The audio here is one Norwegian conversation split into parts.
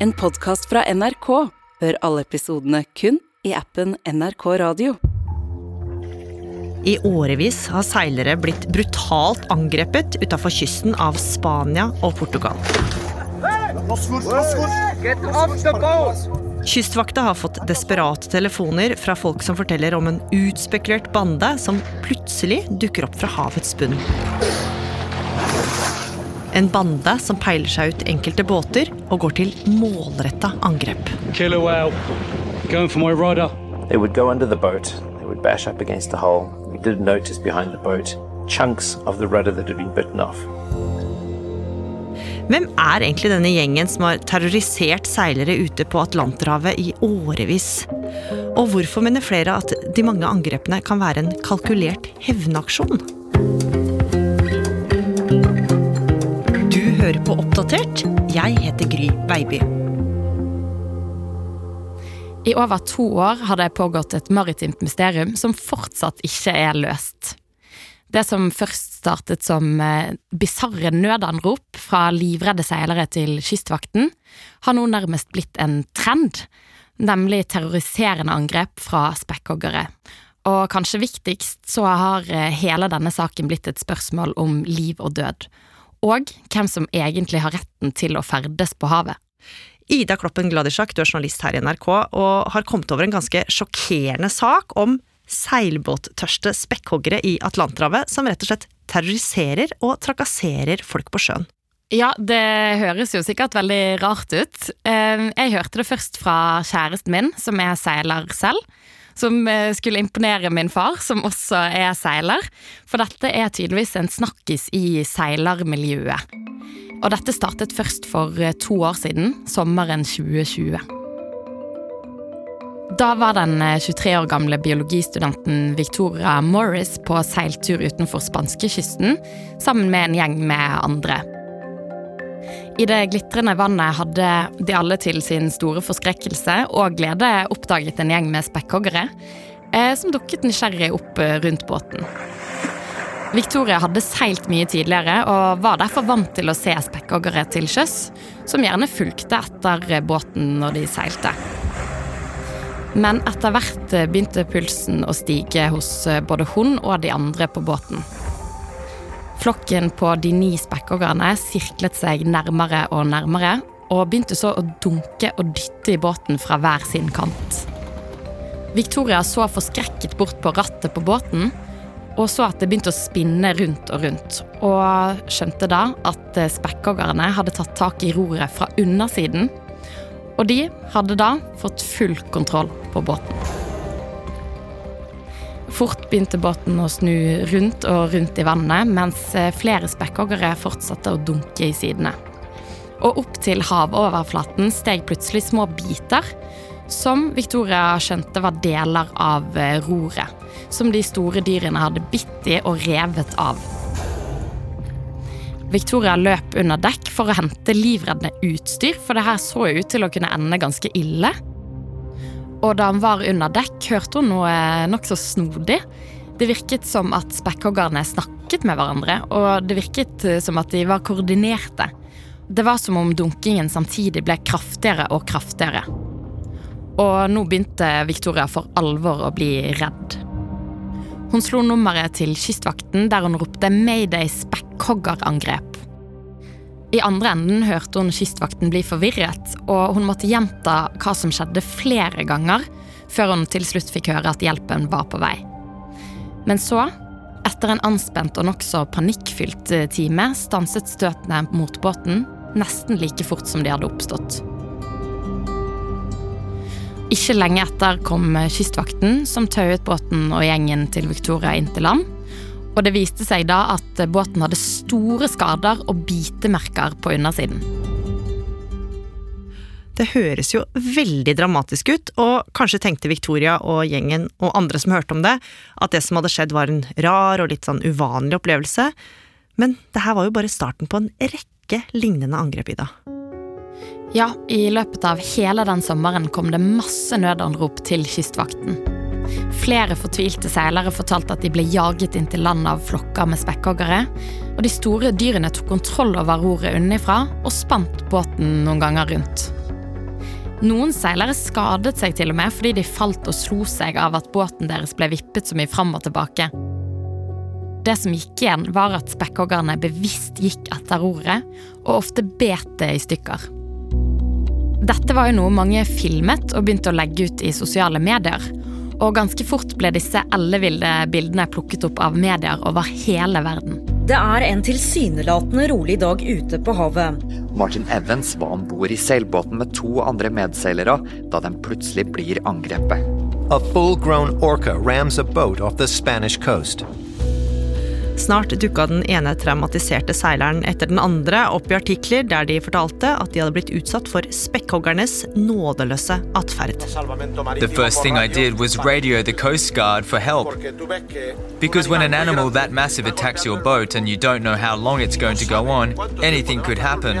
En podkast fra NRK. Hør alle episodene kun i appen NRK Radio. I årevis har seilere blitt brutalt angrepet utafor kysten av Spania og Portugal. Kystvakta har fått desperate telefoner fra folk som forteller om en utspekulert bande som plutselig dukker opp fra havets bunn. En bande som peiler seg ut enkelte båter og går til målretta angrep. Killer whale. Going for my rudder. They would go under the boat, they would bash up against the hull. We did notice behind the boat chunks of the rudder that had been bitten off. Hvem er egentlig denne gjengen som har terrorisert seilere ute på Atlanterhavet i årevis? Og hvorfor mener flere at de mange angrepene kan være en kalkulert hevnaksjon? Hører på Oppdatert. Jeg heter Gry Baby. I over to år har det pågått et maritimt mysterium som fortsatt ikke er løst. Det som først startet som eh, bisarre nødanrop fra livredde seilere til Kystvakten, har nå nærmest blitt en trend, nemlig terroriserende angrep fra spekkhoggere. Og kanskje viktigst så har eh, hele denne saken blitt et spørsmål om liv og død. Og hvem som egentlig har retten til å ferdes på havet. Ida Kloppen Gladisjak, du er journalist her i NRK og har kommet over en ganske sjokkerende sak om seilbåttørste spekkhoggere i Atlanterhavet som rett og slett terroriserer og trakasserer folk på sjøen. Ja, det høres jo sikkert veldig rart ut. Eh, jeg hørte det først fra kjæresten min, som er seiler selv. Som eh, skulle imponere min far, som også er seiler. For dette er tydeligvis en snakkis i seilermiljøet. Og dette startet først for eh, to år siden, sommeren 2020. Da var den 23 år gamle biologistudenten Victoria Morris på seiltur utenfor spanskekysten sammen med en gjeng med andre. I det glitrende vannet hadde de alle til sin store forskrekkelse og glede oppdaget en gjeng med spekkhoggere, eh, som dukket nysgjerrig opp rundt båten. Victoria hadde seilt mye tidligere og var derfor vant til å se spekkhoggere til sjøs, som gjerne fulgte etter båten når de seilte. Men etter hvert begynte pulsen å stige hos både hun og de andre på båten. Flokken på de ni spekkhoggerne sirklet seg nærmere og nærmere, og begynte så å dunke og dytte i båten fra hver sin kant. Victoria så forskrekket bort på rattet på båten, og så at det begynte å spinne rundt og rundt, og skjønte da at spekkhoggerne hadde tatt tak i roret fra undersiden og de hadde da fått full kontroll på båten. Fort begynte båten å snu rundt og rundt i vannet, mens eh, flere spekkhoggere fortsatte å dunke i sidene. Og opp til havoverflaten steg plutselig små biter, som Victoria skjønte var deler av eh, roret, som de store dyrene hadde bitt i og revet av. Victoria løp under dekk for å hente livreddende utstyr, for det her så ut til å kunne ende ganske ille. Og da han var under dekk, hørte hun noe nokså snodig. Det virket som at spekkhoggerne snakket med hverandre, og det virket som at de var koordinerte. Det var som om dunkingen samtidig ble kraftigere og kraftigere. Og nå begynte Victoria for alvor å bli redd. Hun slo nummeret til Kystvakten der hun ropte 'Mayday spekkhoggerangrep'. I andre enden hørte hun Kystvakten bli forvirret, og hun måtte gjenta hva som skjedde flere ganger, før hun til slutt fikk høre at hjelpen var på vei. Men så, etter en anspent og nokså panikkfylt time, stanset støtene mot båten nesten like fort som de hadde oppstått. Ikke lenge etter kom Kystvakten, som tauet båten og gjengen til Victoria inn til land. Og det viste seg da at båten hadde store skader og bitemerker på undersiden. Det høres jo veldig dramatisk ut, og kanskje tenkte Victoria og gjengen og andre som hørte om det, at det som hadde skjedd var en rar og litt sånn uvanlig opplevelse. Men det her var jo bare starten på en rekke lignende angrep, Ida. Ja, i løpet av hele den sommeren kom det masse nødanrop til Kystvakten. Flere fortvilte seilere fortalte at de ble jaget inn til land av flokker med spekkhoggere, og de store dyrene tok kontroll over roret unnifra og spant båten noen ganger rundt. Noen seilere skadet seg til og med fordi de falt og slo seg av at båten deres ble vippet så mye fram og tilbake. Det som gikk igjen, var at spekkhoggerne bevisst gikk etter roret, og ofte bet det i stykker. Dette var jo noe mange filmet og begynte å legge ut i sosiale medier. Og ganske fort ble disse elleville bildene plukket opp av medier over hele verden. Det er en tilsynelatende rolig dag ute på havet. Martin Evans var om bord i seilbåten med to andre medseilere da den plutselig blir angrepet. A full grown orca rams a boat off the Spanish coast. Snart dukka den ene traumatiserte seileren etter den andre opp i artikler der de fortalte at de hadde blitt utsatt for spekkhoggernes nådeløse atferd. The first thing I did was radio the Coast Guard for help. Because when an animal that massive attacks your boat and you don't know how long it's going to go on, anything could happen.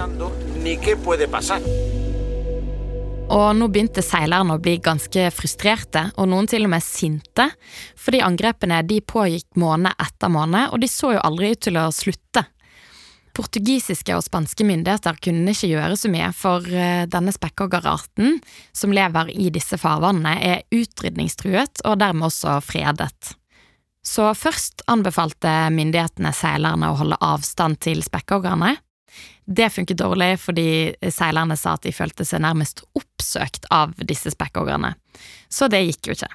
Og nå begynte seilerne å bli ganske frustrerte, og noen til og med sinte, fordi angrepene de pågikk måned etter måned, og de så jo aldri ut til å slutte. Portugisiske og spanske myndigheter kunne ikke gjøre så mye, for eh, denne spekkhoggerarten, som lever i disse farvannene, er utrydningstruet og dermed også fredet. Så først anbefalte myndighetene seilerne å holde avstand til spekkhoggerne, det funket dårlig fordi seilerne sa at de følte seg nærmest oppsøkt av disse spekkhoggerne. Så det gikk jo ikke.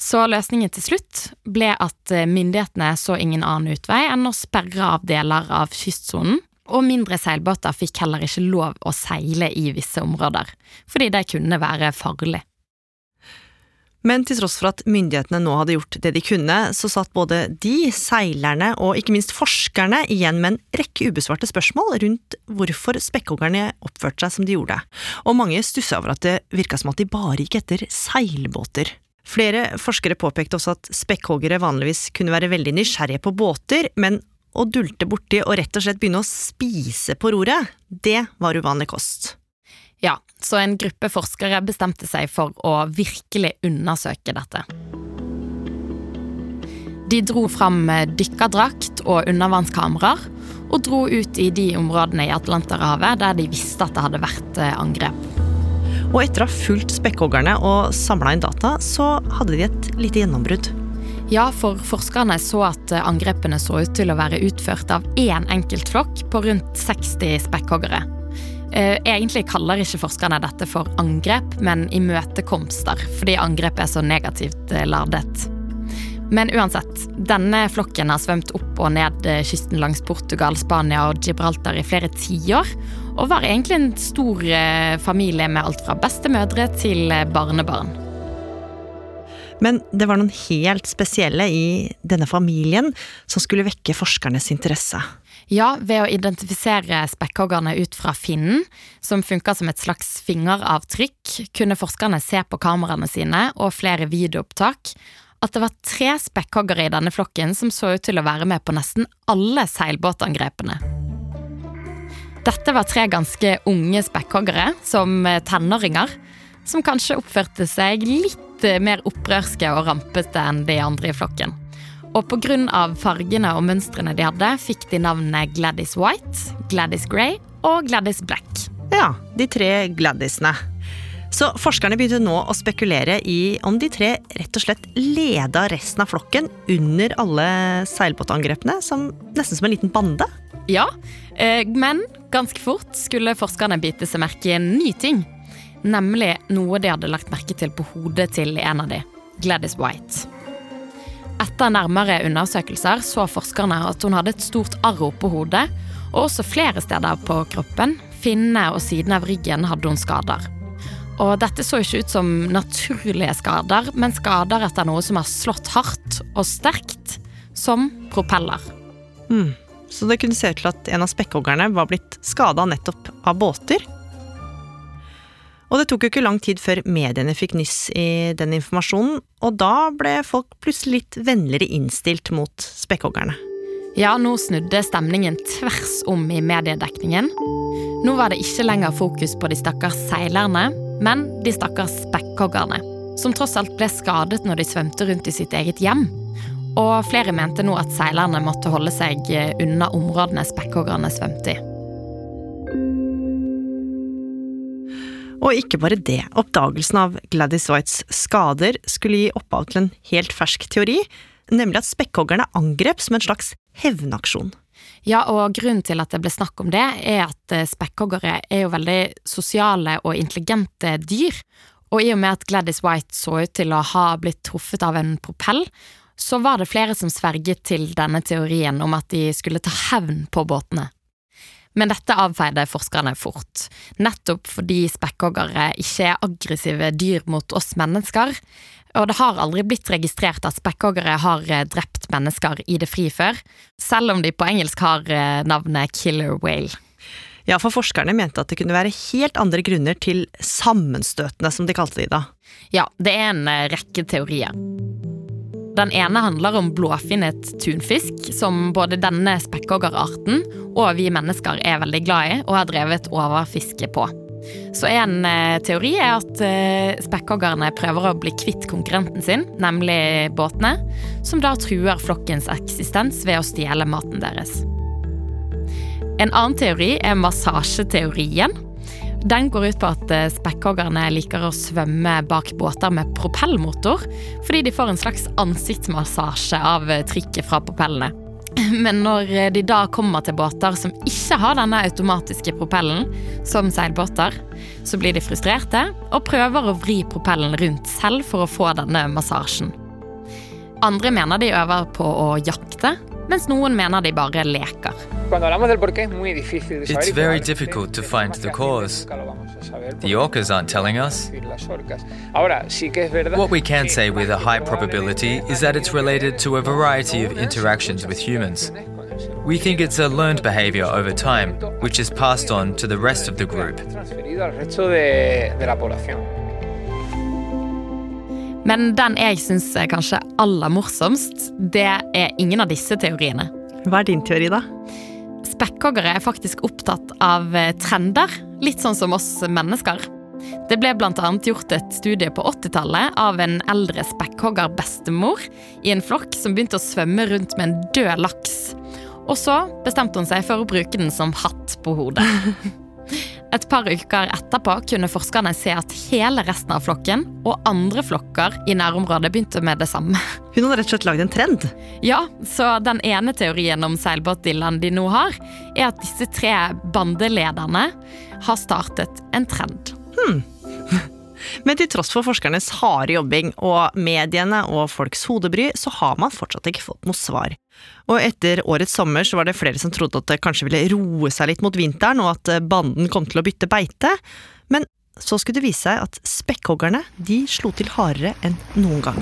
Så løsningen til slutt ble at myndighetene så ingen annen utvei enn å sperre av deler av kystsonen, og mindre seilbåter fikk heller ikke lov å seile i visse områder, fordi det kunne være farlig. Men til tross for at myndighetene nå hadde gjort det de kunne, så satt både de, seilerne og ikke minst forskerne igjen med en rekke ubesvarte spørsmål rundt hvorfor spekkhoggerne oppførte seg som de gjorde. Og mange stussa over at det virka som at de bare gikk etter seilbåter. Flere forskere påpekte også at spekkhoggere vanligvis kunne være veldig nysgjerrige på båter, men å dulte borti og rett og slett begynne å spise på roret, det var uvanlig kost. Ja, så en gruppe forskere bestemte seg for å virkelig undersøke dette. De dro fram dykkerdrakt og undervannskameraer og dro ut i de områdene i Atlanterhavet der de visste at det hadde vært eh, angrep. Og etter å ha fulgt spekkhoggerne og samla inn data, så hadde de et lite gjennombrudd. Ja, for forskerne så at eh, angrepene så ut til å være utført av én enkelt flokk på rundt 60 spekkhoggere. Eh, egentlig kaller ikke forskerne dette for angrep, men imøtekomster, fordi angrep er så negativt eh, ladet. Men uansett, denne flokken har svømt opp og ned eh, kysten langs Portugal, Spania og Gibraltar i flere tiår, og var egentlig en stor familie med alt fra bestemødre til barnebarn. Men det var noen helt spesielle i denne familien som skulle vekke forskernes interesse. Ja, ved å identifisere spekkhoggerne ut fra finnen, som funka som et slags fingeravtrykk, kunne forskerne se på kameraene sine og flere videoopptak at det var tre spekkhoggere i denne flokken som så ut til å være med på nesten alle seilbåtangrepene. Dette var tre ganske unge spekkhoggere, som tenåringer, som kanskje oppførte seg litt mer opprørske og rampete enn de andre i flokken. Og pga. fargene og mønstrene de hadde, fikk de navnene Gladys White, Gladys Grey og Gladys Black. Ja, de tre Gladysene. Så forskerne begynte nå å spekulere i om de tre rett og slett leda resten av flokken under alle seilbåtangrepene, som, nesten som en liten bande. Ja, eh, men ganske fort skulle forskerne bite seg merke i en ny ting. Nemlig noe de hadde lagt merke til på hodet til en av de, Gladys White. Etter nærmere undersøkelser så forskerne at hun hadde et stort arr på hodet, og også flere steder på kroppen. Finnene og siden av ryggen hadde hun skader. Og dette så ikke ut som naturlige skader, men skader etter noe som har slått hardt og sterkt, som propeller. Mm. Så det kunne se ut til at en av spekkhoggerne var blitt skada nettopp av båter? Og det tok jo ikke lang tid før mediene fikk nyss i den informasjonen, og da ble folk plutselig litt vennligere innstilt mot spekkhoggerne. Ja, nå snudde stemningen tvers om i mediedekningen. Nå var det ikke lenger fokus på de stakkars seilerne, men de stakkars spekkhoggerne. Som tross alt ble skadet når de svømte rundt i sitt eget hjem. Og flere mente nå at seilerne måtte holde seg unna områdene spekkhoggerne svømte i. Og ikke bare det, oppdagelsen av Gladys Whites skader skulle gi opphav til en helt fersk teori, nemlig at spekkhoggerne angrep som en slags hevnaksjon. Ja, og grunnen til at det ble snakk om det, er at eh, spekkhoggere er jo veldig sosiale og intelligente dyr. Og i og med at Gladys White så ut til å ha blitt truffet av en propell, så var det flere som sverget til denne teorien om at de skulle ta hevn på båtene. Men dette avfeide forskerne fort, nettopp fordi spekkhoggere ikke er aggressive dyr mot oss mennesker, og det har aldri blitt registrert at spekkhoggere har eh, drept mennesker i det fri før, selv om de på engelsk har eh, navnet killer whale. Ja, for forskerne mente at det kunne være helt andre grunner til sammenstøtene, som de kalte de da. Ja, det er en eh, rekke teorier. Den ene handler om blåfinnet tunfisk, som både denne spekkhoggerarten og vi mennesker er veldig glad i og har drevet overfiske på. Så en eh, teori er at eh, spekkhoggerne prøver å bli kvitt konkurrenten sin, nemlig båtene, som da truer flokkens eksistens ved å stjele maten deres. En annen teori er massasjeteorien. Den går ut på at eh, spekkhoggerne liker å svømme bak båter med propellmotor, fordi de får en slags ansiktsmassasje av eh, trykket fra propellene. Men når eh, de da kommer til båter som ikke har denne automatiske propellen, som seilbåter, så blir de frustrerte og prøver å vri propellen rundt selv for å få denne massasjen. Andre mener de øver på å jakte, mens noen mener de bare leker. It's very difficult to find the cause. The orcas aren't telling us. What we can say with a high probability is that it's related to a variety of interactions with humans. We think it's a learned behavior over time, which is passed on to the rest of the group. Men den jeg syns er kanskje aller morsomst, det er ingen av disse teoriene. Hva er din teori, da? Spekkhoggere er faktisk opptatt av eh, trender, litt sånn som oss mennesker. Det ble bl.a. gjort et studie på 80-tallet av en eldre spekkhoggerbestemor i en flokk som begynte å svømme rundt med en død laks. Og så bestemte hun seg for å bruke den som hatt på hodet. Et par uker etterpå kunne forskerne se at hele resten av flokken og andre flokker i nærområdet begynte med det samme. Hun hadde rett og slett lagd en trend? Ja, så den ene teorien om seilbåtdillaen de nå har, er at disse tre bandelederne har startet en trend. Hmm. Men til tross for forskernes harde jobbing og mediene og folks hodebry, så har man fortsatt ikke fått noe svar. Og etter årets sommer så var det flere som trodde at det kanskje ville roe seg litt mot vinteren, og at banden kom til å bytte beite. Men så skulle det vise seg at spekkhoggerne de slo til hardere enn noen gang.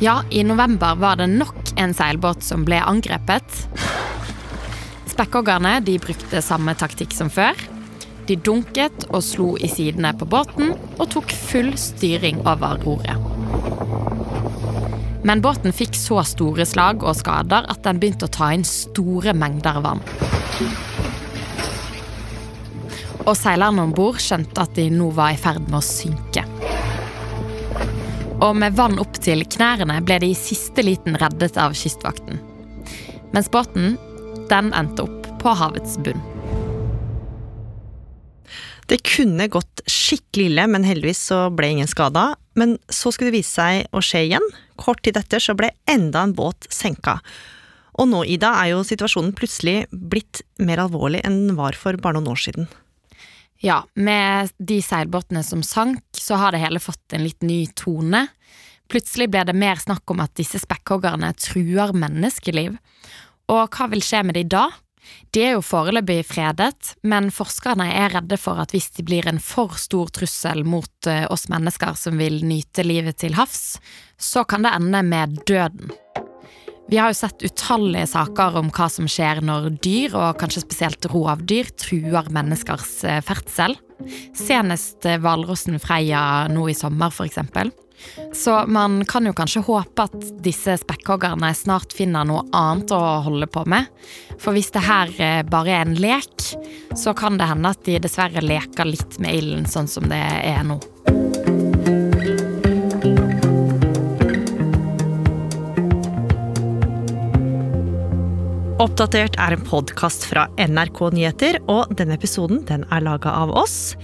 Ja, i november var det nok en seilbåt som ble angrepet. Spekkhoggerne de brukte samme taktikk som før. De dunket og slo i sidene på båten og tok full styring over roret. Men båten fikk så store slag og skader at den begynte å ta inn store mengder vann. Og seilerne om bord skjønte at de nå var i ferd med å synke. Og med vann opp til knærne ble de i siste liten reddet av kystvakten. Mens båten, den endte opp på havets bunn. Det kunne gått skikkelig ille, men heldigvis så ble ingen skada. Men så skulle det vise seg å skje igjen. Kort tid etter så ble enda en båt senka. Og nå, Ida, er jo situasjonen plutselig blitt mer alvorlig enn den var for bare noen år siden. Ja, med de seilbåtene som sank, så har det hele fått en litt ny tone. Plutselig ble det mer snakk om at disse spekkhoggerne truer menneskeliv. Og hva vil skje med de da? De er jo foreløpig fredet, men forskerne er redde for at hvis de blir en for stor trussel mot eh, oss mennesker som vil nyte livet til havs, så kan det ende med døden. Vi har jo sett utallige saker om hva som skjer når dyr, og kanskje spesielt rovdyr, truer menneskers eh, ferdsel. Senest eh, hvalrossen Freia nå i sommer, eksempel. Så man kan jo kanskje håpe at disse spekkhoggerne snart finner noe annet å holde på med. For hvis det her eh, bare er en lek, så kan det hende at de dessverre leker litt med ilden, sånn som det er nå. Oppdatert er en podkast fra NRK Nyheter, og denne episoden den er laga av oss.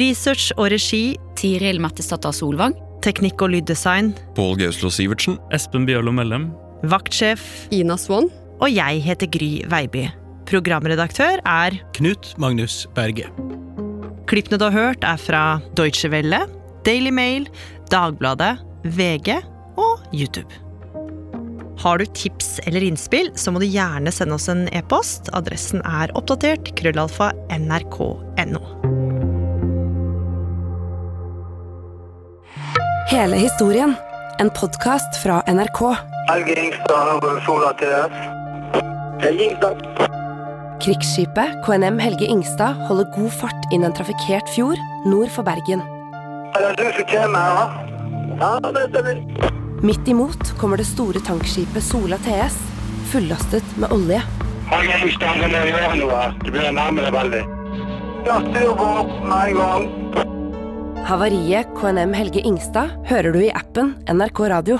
Research og regi Tiril Mattisdatter Solvang. Teknikk og lyddesign Pål Gauslo Sivertsen. Espen Bjørlo Mellem. Vaktsjef Ina Swann. Og jeg heter Gry Veiby. Programredaktør er Knut Magnus Berge. Klippene du har hørt, er fra Deutsche Welle, Daily Mail, Dagbladet, VG og YouTube. Har du tips eller innspill, så må du gjerne sende oss en e-post. Adressen er oppdatert krøllalfa nrk.no. Hele historien. En podkast fra NRK. Helge Ingstad, over Sola TS. Helge Ingstad. Krigsskipet KNM Helge Ingstad holder god fart inn en trafikkert fjord nord for Bergen. Er det du som kommer her? Ja, det stemmer. Midt imot kommer det store tankskipet Sola TS, fullastet med olje. Helge Ingstad, det blir nærmere veldig. Ja, styr på med en gang. Havariet KNM Helge Ingstad hører du i appen NRK Radio.